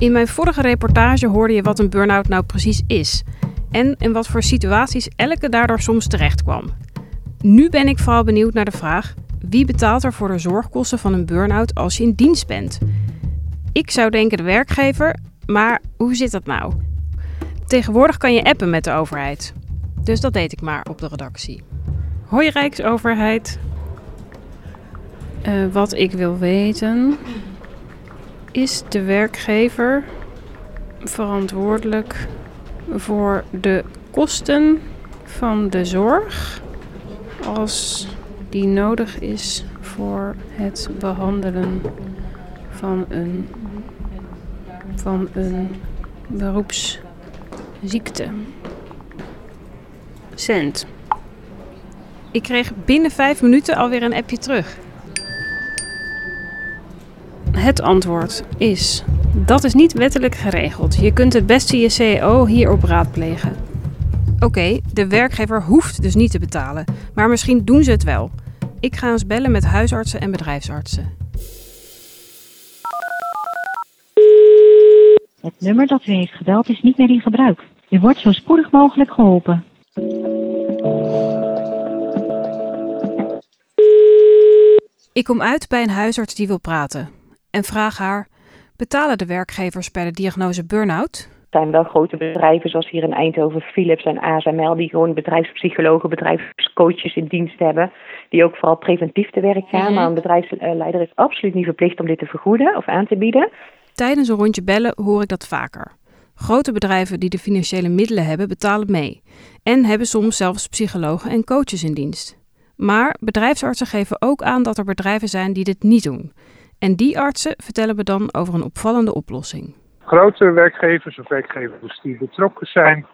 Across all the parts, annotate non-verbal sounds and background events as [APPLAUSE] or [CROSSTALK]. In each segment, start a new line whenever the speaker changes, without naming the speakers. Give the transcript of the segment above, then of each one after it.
In mijn vorige reportage hoorde je wat een burn-out nou precies is. En in wat voor situaties elke daardoor soms terecht kwam. Nu ben ik vooral benieuwd naar de vraag: wie betaalt er voor de zorgkosten van een burn-out als je in dienst bent? Ik zou denken de werkgever, maar hoe zit dat nou? Tegenwoordig kan je appen met de overheid. Dus dat deed ik maar op de redactie. Hoi Rijksoverheid. Uh, wat ik wil weten. Is de werkgever verantwoordelijk voor de kosten van de zorg als die nodig is voor het behandelen van een, van een beroepsziekte? Cent. Ik kreeg binnen vijf minuten alweer een appje terug. Het antwoord is: dat is niet wettelijk geregeld. Je kunt het beste je CEO hierop raadplegen. Oké, de werkgever hoeft dus niet te betalen, maar misschien doen ze het wel. Ik ga eens bellen met huisartsen en bedrijfsartsen.
Het nummer dat u heeft gebeld is niet meer in gebruik. U wordt zo spoedig mogelijk geholpen.
Ik kom uit bij een huisarts die wil praten en vraag haar: betalen de werkgevers bij de diagnose burn-out?
Er zijn wel grote bedrijven zoals hier in Eindhoven, Philips en ASML, die gewoon bedrijfspsychologen, bedrijfscoaches in dienst hebben, die ook vooral preventief te werk gaan. Mhm. Maar een bedrijfsleider is absoluut niet verplicht om dit te vergoeden of aan te bieden.
Tijdens een rondje bellen hoor ik dat vaker. Grote bedrijven die de financiële middelen hebben, betalen mee. En hebben soms zelfs psychologen en coaches in dienst. Maar bedrijfsartsen geven ook aan dat er bedrijven zijn die dit niet doen. En die artsen vertellen we dan over een opvallende oplossing.
Grote werkgevers of werkgevers die betrokken zijn,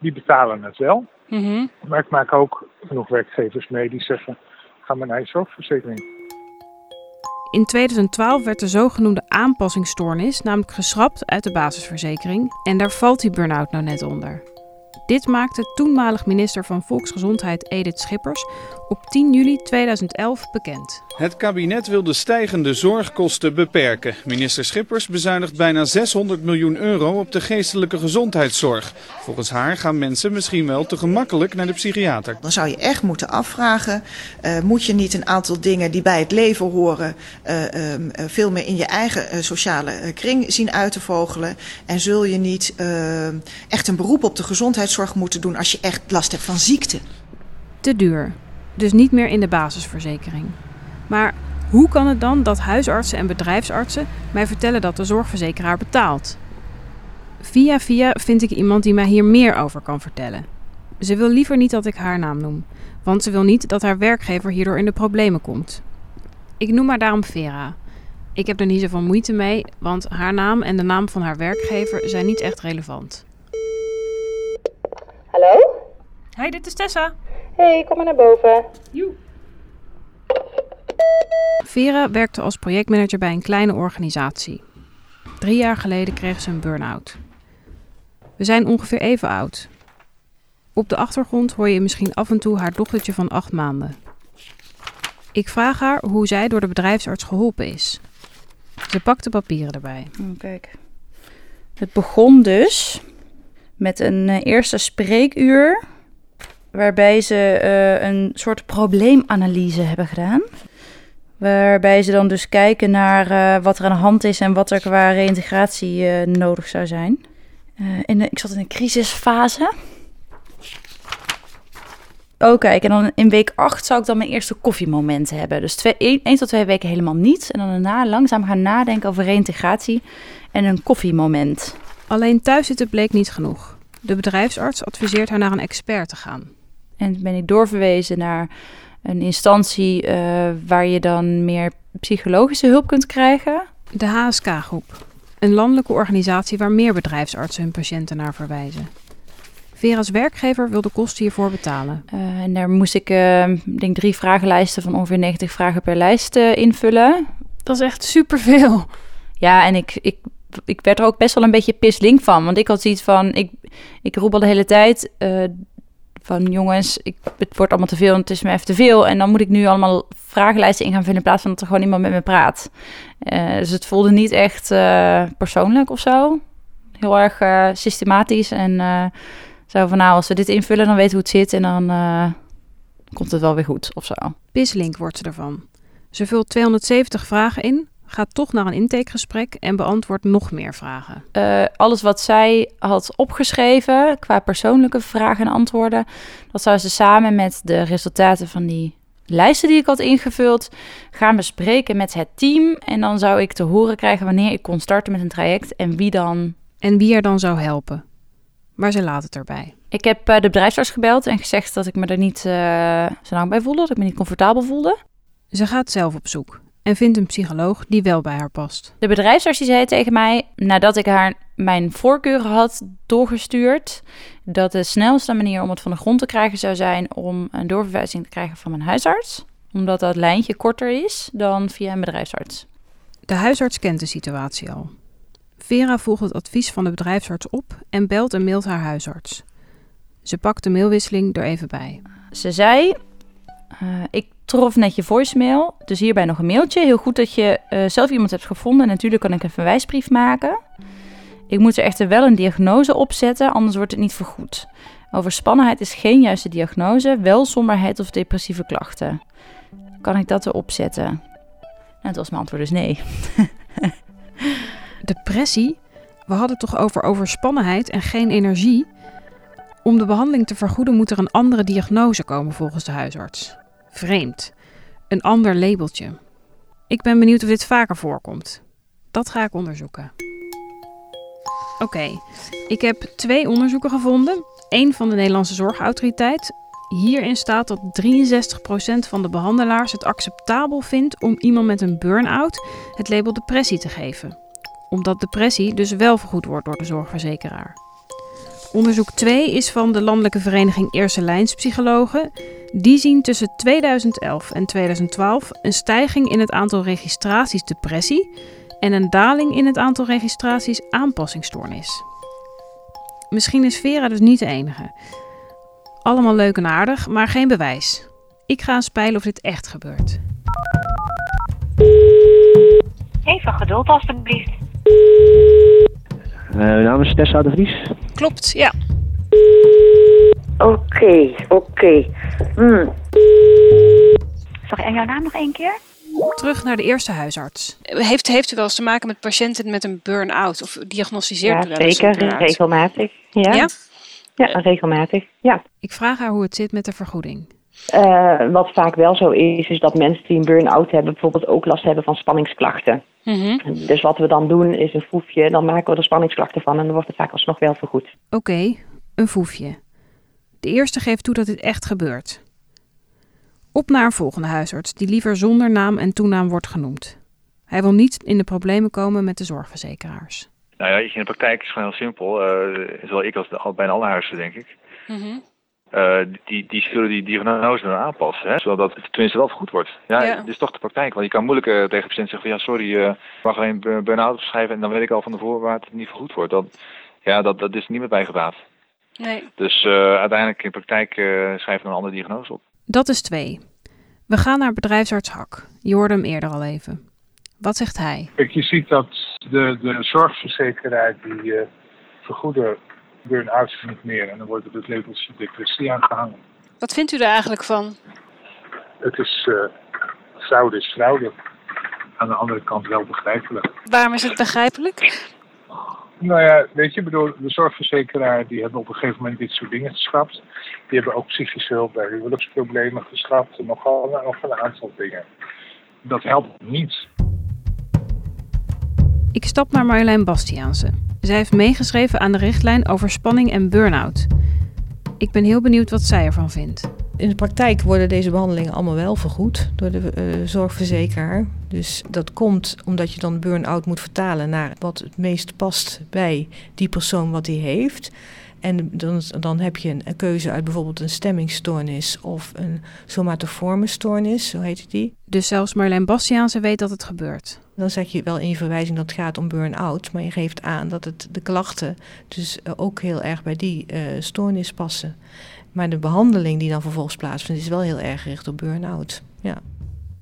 die betalen het wel. Mhm. Maar ik maak ook genoeg werkgevers mee die zeggen, ga maar naar je zorgverzekering.
In 2012 werd de zogenoemde aanpassingsstoornis namelijk geschrapt uit de basisverzekering en daar valt die burn-out nou net onder. Dit maakte toenmalig minister van Volksgezondheid Edith Schippers op 10 juli 2011 bekend.
Het kabinet wil de stijgende zorgkosten beperken. Minister Schippers bezuinigt bijna 600 miljoen euro op de geestelijke gezondheidszorg. Volgens haar gaan mensen misschien wel te gemakkelijk naar de psychiater.
Dan zou je echt moeten afvragen, uh, moet je niet een aantal dingen die bij het leven horen... Uh, um, veel meer in je eigen sociale kring zien uit te vogelen? En zul je niet echt een beroep op de gezondheidszorg moeten doen als je echt last hebt van ziekte?
Te duur. Dus niet meer in de basisverzekering. Maar hoe kan het dan dat huisartsen en bedrijfsartsen mij vertellen dat de zorgverzekeraar betaalt? Via via vind ik iemand die mij hier meer over kan vertellen. Ze wil liever niet dat ik haar naam noem, want ze wil niet dat haar werkgever hierdoor in de problemen komt. Ik noem haar daarom Vera. Ik heb er niet zoveel moeite mee, want haar naam en de naam van haar werkgever zijn niet echt relevant.
Hallo?
Hi, dit is Tessa.
Hey, kom maar naar boven.
Joe. Vera werkte als projectmanager bij een kleine organisatie. Drie jaar geleden kreeg ze een burn-out. We zijn ongeveer even oud. Op de achtergrond hoor je misschien af en toe haar dochtertje van acht maanden. Ik vraag haar hoe zij door de bedrijfsarts geholpen is. Ze pakt de papieren erbij.
Oh, kijk. Het begon dus met een uh, eerste spreekuur. Waarbij ze uh, een soort probleemanalyse hebben gedaan. Waarbij ze dan dus kijken naar uh, wat er aan de hand is en wat er qua reïntegratie uh, nodig zou zijn. In ik zat in een crisisfase. Oh, kijk, en dan in week 8 zou ik dan mijn eerste koffiemoment hebben. Dus twee, één tot twee weken helemaal niet. En dan daarna langzaam gaan nadenken over reïntegratie en een koffiemoment.
Alleen thuis zitten bleek niet genoeg. De bedrijfsarts adviseert haar naar een expert te gaan.
En ben ik doorverwezen naar een instantie uh, waar je dan meer psychologische hulp kunt krijgen.
De HSK-groep, een landelijke organisatie waar meer bedrijfsartsen hun patiënten naar verwijzen. Vera's werkgever wil de kosten hiervoor betalen.
Uh, en daar moest ik, uh, denk drie vragenlijsten van ongeveer 90 vragen per lijst invullen.
Dat is echt superveel.
Ja, en ik, ik, ik werd er ook best wel een beetje pislink van. Want ik had zoiets van, ik, ik roep al de hele tijd Van jongens, ik, het wordt allemaal te veel en het is me even te veel. En dan moet ik nu allemaal vragenlijsten in gaan vullen in plaats van dat er gewoon iemand met me praat. Uh, dus het voelde niet echt uh, persoonlijk of zo. Heel erg systematisch. En zo van nou, als we dit invullen, dan weten we hoe het zit. En dan komt het wel weer goed of zo.
Pislink wordt ze ervan. Ze vult 270 vragen in, gaat toch naar een intakegesprek en beantwoordt nog meer vragen.
Uh, alles wat zij had opgeschreven qua persoonlijke vragen en antwoorden, dat zou ze samen met de resultaten van die lijsten die ik had ingevuld gaan bespreken met het team. En dan zou ik te horen krijgen wanneer ik kon starten met een traject en wie dan.
En wie er dan zou helpen. Maar ze laat het erbij.
Ik heb uh, de bedrijfsarts gebeld en gezegd dat ik me er niet uh, zo lang bij voelde, dat ik me niet comfortabel voelde.
Ze gaat zelf op zoek en vindt een psycholoog die wel bij haar past.
De bedrijfsarts die zei tegen mij, nadat ik haar mijn voorkeuren had doorgestuurd, dat de snelste manier om het van de grond te krijgen zou zijn om een doorverwijzing te krijgen van mijn huisarts, omdat dat lijntje korter is dan via een bedrijfsarts.
De huisarts kent de situatie al. Vera volgt het advies van de bedrijfsarts op en belt en mailt haar huisarts. Ze pakt de mailwisseling er even bij.
Ze zei: uh, Ik trof net je voicemail, dus hierbij nog een mailtje. Heel goed dat je uh, zelf iemand hebt gevonden. Natuurlijk kan ik een verwijsbrief maken. Ik moet er echter wel een diagnose opzetten, anders wordt het niet vergoed. Overspannenheid is geen juiste diagnose, wel somberheid of depressieve klachten. Kan ik dat erop zetten? Nou, dat was mijn antwoord dus nee.
Depressie? We hadden het toch over overspannenheid en geen energie? Om de behandeling te vergoeden moet er een andere diagnose komen volgens de huisarts. Vreemd. Een ander labeltje. Ik ben benieuwd of dit vaker voorkomt. Dat ga ik onderzoeken. Oké, ik heb twee onderzoeken gevonden. Eén van de Nederlandse Zorgautoriteit. Hierin staat dat 63% van de behandelaars het acceptabel vindt om iemand met een burn-out het label depressie te geven. Omdat depressie dus wel vergoed wordt door de zorgverzekeraar. Onderzoek 2 is van de Landelijke Vereniging Eerste Lijnspsychologen. Die zien tussen 2011 en 2012 een stijging in het aantal registraties depressie en een daling in het aantal registraties aanpassingsstoornis. Misschien is Vera dus niet de enige. Allemaal leuk en aardig, maar geen bewijs. Ik ga eens peilen of dit echt gebeurt.
Even geduld alstublieft.
Uh, mijn naam is Tessa de Vries.
Klopt, ja.
Oké, oké. Okay. Hmm.
Sorry, en jouw naam nog één keer?
Terug naar de eerste huisarts.
Heeft, heeft u wel eens te maken met patiënten met een burn-out? Of diagnosticeert
ja,
u wel eens
zeker, regelmatig. Ja? ja? Ja, regelmatig, ja.
Ik vraag haar hoe het zit met de vergoeding.
Uh, wat vaak wel zo is, is dat mensen die een burn-out hebben bijvoorbeeld ook last hebben van spanningsklachten. Mm -hmm. Dus wat we dan doen is een foefje, dan maken we er spanningsklachten van en dan wordt het vaak alsnog wel vergoed.
Oké, okay, een foefje. De eerste geeft toe dat dit echt gebeurt. Op naar een volgende huisarts die liever zonder naam en toenaam wordt genoemd. Hij wil niet in de problemen komen met de zorgverzekeraars.
Nou ja, in de praktijk is het gewoon heel simpel. Uh, zowel ik als de, bijna alle huizen, denk ik. Mm -hmm. Uh, die, die zullen die diagnose dan aanpassen, hè, zodat het tenminste wel vergoed wordt. Ja, ja, het is toch de praktijk. Want je kan moeilijk uh, tegen patiënt zeggen van ja, sorry, uh, ik mag alleen burn-out schrijven en dan weet ik al van tevoren waar het niet vergoed wordt. Dat, ja, dat, dat is niet meer bijgebaat.
Nee.
Dus uiteindelijk in de praktijk schrijven we een andere diagnose op.
Dat is twee. We gaan naar bedrijfsarts Hak. Je hoorde hem eerder al even. Wat zegt hij?
Kijk, je ziet dat de, de zorgverzekeraar die vergoeden burn-outs niet meer. En dan wordt er het labeltje depressie aangehangen.
Wat vindt u daar eigenlijk van?
Het is uh, fraude is fraude. Aan de andere kant wel begrijpelijk.
Waarom is het begrijpelijk?
Nou ja, weet je, bedoel, de zorgverzekeraar die hebben op een gegeven moment dit soort dingen geschrapt. Die hebben ook psychische hulp bij huwelijksproblemen geschrapt en nogal nog een aantal dingen. Dat helpt niet.
Ik stap naar Marjolein Bastiaanse. Zij heeft meegeschreven aan de richtlijn over spanning en burn-out. Ik ben heel benieuwd wat zij ervan vindt.
In de praktijk worden deze behandelingen allemaal wel vergoed door de uh, zorgverzekeraar. Dus dat komt omdat je dan burn-out moet vertalen naar wat het meest past bij die persoon wat hij heeft. En dan, dan heb je een keuze uit bijvoorbeeld een stemmingstoornis of een somatoforme stoornis, zo heet die.
Dus zelfs Marlijn Bastiaanse weet dat het gebeurt.
Dan zeg je wel in je verwijzing dat het gaat om burn-out, maar je geeft aan dat het de klachten dus ook heel erg bij die uh, stoornis passen. Maar de behandeling die dan vervolgens plaatsvindt, is wel heel erg gericht op burn-out. Ja.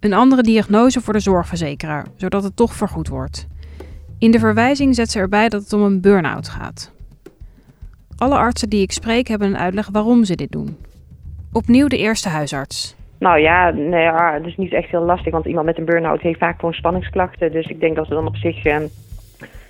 Een andere diagnose voor de zorgverzekeraar, zodat het toch vergoed wordt. In de verwijzing zet ze erbij dat het om een burn-out gaat. Alle artsen die ik spreek hebben een uitleg waarom ze dit doen. Opnieuw de eerste huisarts.
Nou ja, nee, ja, het is niet echt heel lastig, want iemand met een burn-out heeft vaak gewoon spanningsklachten. Dus ik denk dat ze dan op zich eh,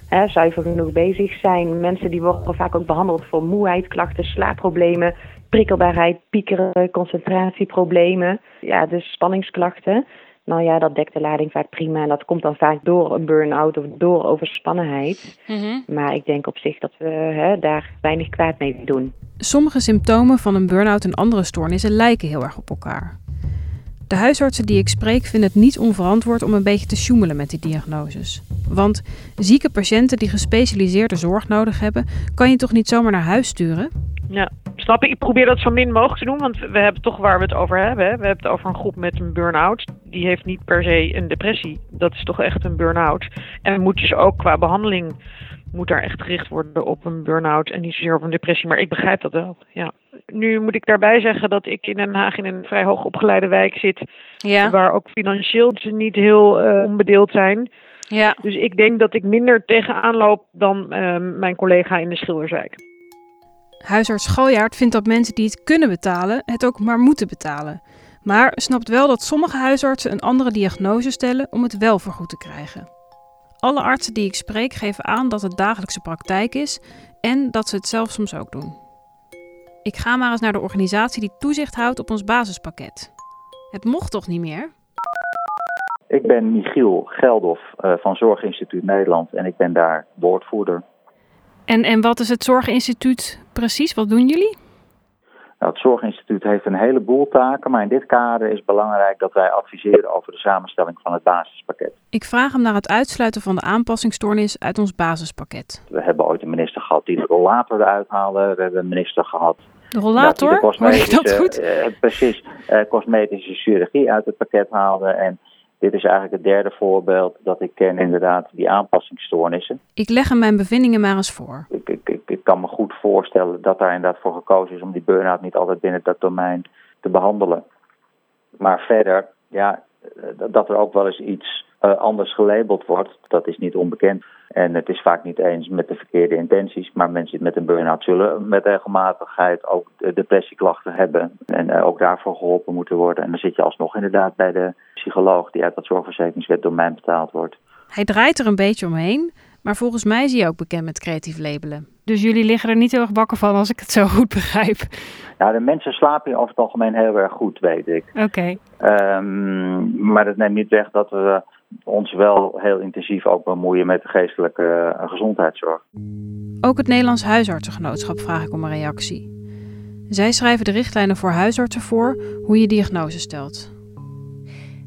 hè, zuiver genoeg bezig zijn. Mensen die worden vaak ook behandeld voor moeheidklachten, slaapproblemen, prikkelbaarheid, piekeren, concentratieproblemen. Ja, dus spanningsklachten. Nou ja, dat dekt de lading vaak prima. En dat komt dan vaak door een burn-out of door overspannenheid. Maar ik denk op zich dat we hè, daar weinig kwaad mee doen.
Sommige symptomen van een burn-out en andere stoornissen lijken heel erg op elkaar. De huisartsen die ik spreek vinden het niet onverantwoord om een beetje te sjoemelen met die diagnoses. Want zieke patiënten die gespecialiseerde zorg nodig hebben, kan je toch niet zomaar naar huis sturen?
Ja, snap ik. Ik probeer dat zo min mogelijk te doen, want we hebben toch waar we het over hebben. We hebben het over een groep met een burn-out. Die heeft niet per se een depressie. Dat is toch echt een burn-out. En moet dus ook qua behandeling moet daar echt gericht worden op een burn-out en niet zozeer op een depressie. Maar ik begrijp dat wel. Ja. Nu moet ik daarbij zeggen dat ik in Den Haag in een vrij hoog opgeleide wijk zit.
Ja.
Waar ook financieel ze niet heel eh, onbedeeld zijn.
Ja.
Dus ik denk dat ik minder tegenaan loop dan eh, mijn collega in de Schilderswijk.
Huisarts Galjaard vindt dat mensen die het kunnen betalen, het ook maar moeten betalen. Maar snapt wel dat sommige huisartsen een andere diagnose stellen om het wel vergoed te krijgen. Alle artsen die ik spreek geven aan dat het dagelijkse praktijk is en dat ze het zelf soms ook doen. Ik ga maar eens naar de organisatie die toezicht houdt op ons basispakket. Het mocht toch niet meer?
Ik ben Michiel Geldof uh, van Zorginstituut Nederland en ik ben daar woordvoerder.
En, en wat is het Zorginstituut precies? Wat doen jullie?
Nou, het Zorginstituut heeft een heleboel taken, maar in dit kader is belangrijk dat wij adviseren over de samenstelling van het basispakket.
Ik vraag hem naar het uitsluiten van de aanpassingsstoornis uit ons basispakket.
We hebben ooit een minister gehad die de rollator eruit haalde. We hebben een minister gehad.
De rollator? Hoor ik dat goed?
Uh, precies, uh, cosmetische chirurgie uit het pakket haalde. En dit is eigenlijk het derde voorbeeld dat ik ken, inderdaad, die aanpassingsstoornissen.
Ik leg hem mijn bevindingen maar eens voor.
Ik, ik kan me goed voorstellen dat daar inderdaad voor gekozen is om die burn-out niet altijd binnen dat domein te behandelen. Maar verder, ja, dat er ook wel eens iets uh, anders gelabeld wordt, dat is niet onbekend. En het is vaak niet eens met de verkeerde intenties, maar mensen met een burn-out zullen met regelmatigheid ook depressieklachten hebben en uh, ook daarvoor geholpen moeten worden. En dan zit je alsnog inderdaad bij de psycholoog die uit dat zorgverzekeringswetdomein betaald wordt.
Hij draait er een beetje omheen, maar volgens mij is hij ook bekend met creatief labelen. Dus jullie liggen er niet heel erg bakken van als ik het zo [LAUGHS] goed begrijp.
Nou, de mensen slapen over het algemeen heel erg goed, weet ik.
Oké. Okay.
Um, maar dat neemt niet weg dat we ons wel heel intensief ook bemoeien met de geestelijke uh, gezondheidszorg.
Ook het Nederlands Huisartsengenootschap vraag ik om een reactie. Zij schrijven de richtlijnen voor huisartsen voor hoe je diagnose stelt.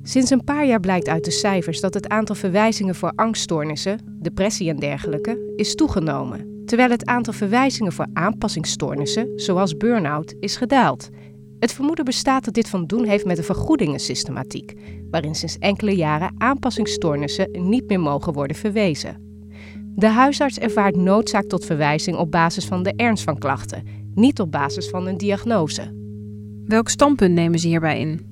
Sinds een paar jaar blijkt uit de cijfers dat het aantal verwijzingen voor angststoornissen, depressie en dergelijke is toegenomen, terwijl het aantal verwijzingen voor aanpassingsstoornissen, zoals burn-out, is gedaald. Het vermoeden bestaat dat dit van doen heeft met de vergoedingensystematiek, waarin sinds enkele jaren aanpassingsstoornissen niet meer mogen worden verwezen. De huisarts ervaart noodzaak tot verwijzing op basis van de ernst van klachten, niet op basis van een diagnose.
Welk standpunt nemen ze hierbij in?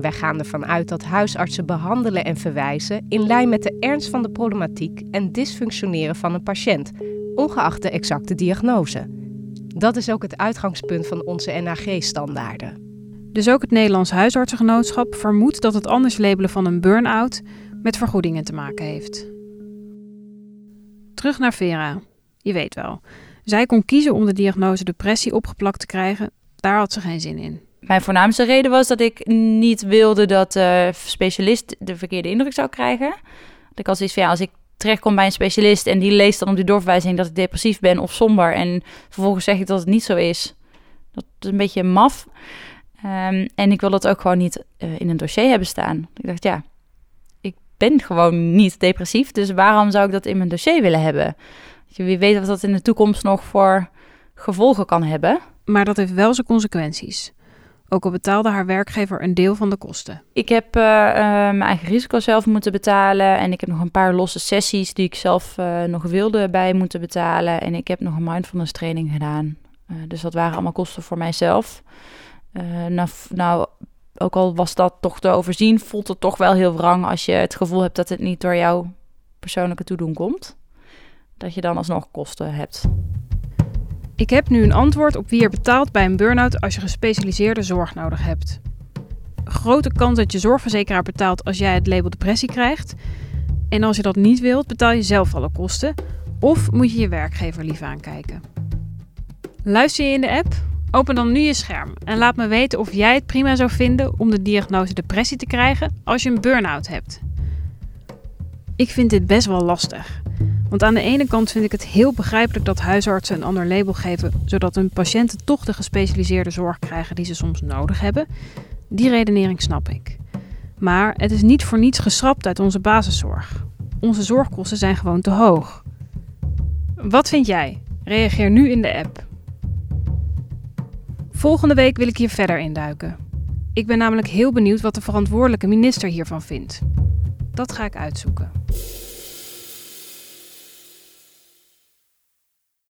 Wij gaan ervan uit dat huisartsen behandelen en verwijzen in lijn met de ernst van de problematiek en dysfunctioneren van een patiënt, ongeacht de exacte diagnose. Dat is ook het uitgangspunt van onze NAG-standaarden.
Dus ook het Nederlands Huisartsengenootschap vermoedt dat het anders labelen van een burn-out met vergoedingen te maken heeft. Terug naar Vera. Je weet wel. Zij kon kiezen om de diagnose depressie opgeplakt te krijgen. Daar had ze geen zin in.
Mijn voornaamste reden was dat ik niet wilde dat de specialist de verkeerde indruk zou krijgen. Dat ik als iets van ja, als ik terechtkom bij een specialist en die leest dan op die doorverwijzing dat ik depressief ben of somber en vervolgens zeg ik dat het niet zo is. Dat is een beetje maf. Um, en ik wil dat ook gewoon niet uh, in een dossier hebben staan. Ik dacht, ja, ik ben gewoon niet depressief, dus waarom zou ik dat in mijn dossier willen hebben? Wie weet wat dat in de toekomst nog voor gevolgen kan hebben.
Maar dat heeft wel zijn consequenties. Ook al betaalde haar werkgever een deel van de kosten.
Ik heb uh, uh, mijn eigen risico zelf moeten betalen. En ik heb nog een paar losse sessies die ik zelf uh, nog wilde bij moeten betalen. En ik heb nog een mindfulness training gedaan. dus dat waren allemaal kosten voor mijzelf. nou, nou, ook al was dat toch te overzien, voelt het toch wel heel wrang als je het gevoel hebt dat het niet door jouw persoonlijke toedoen komt. Dat je dan alsnog kosten hebt.
Ik heb nu een antwoord op wie er betaalt bij een burn-out als je gespecialiseerde zorg nodig hebt. Grote kans dat je zorgverzekeraar betaalt als jij het label depressie krijgt. En als je dat niet wilt, betaal je zelf alle kosten. Of moet je je werkgever lief aankijken. Luister je in de app? Open dan nu je scherm en laat me weten of jij het prima zou vinden om de diagnose depressie te krijgen als je een burn-out hebt. Ik vind dit best wel lastig. Want aan de ene kant vind ik het heel begrijpelijk dat huisartsen een ander label geven, zodat hun patiënten toch de gespecialiseerde zorg krijgen die ze soms nodig hebben. Die redenering snap ik. Maar het is niet voor niets geschrapt uit onze basiszorg. Onze zorgkosten zijn gewoon te hoog. Wat vind jij? Reageer nu in de app. Volgende week wil ik hier verder induiken. Ik ben namelijk heel benieuwd wat de verantwoordelijke minister hiervan vindt. Dat ga ik uitzoeken.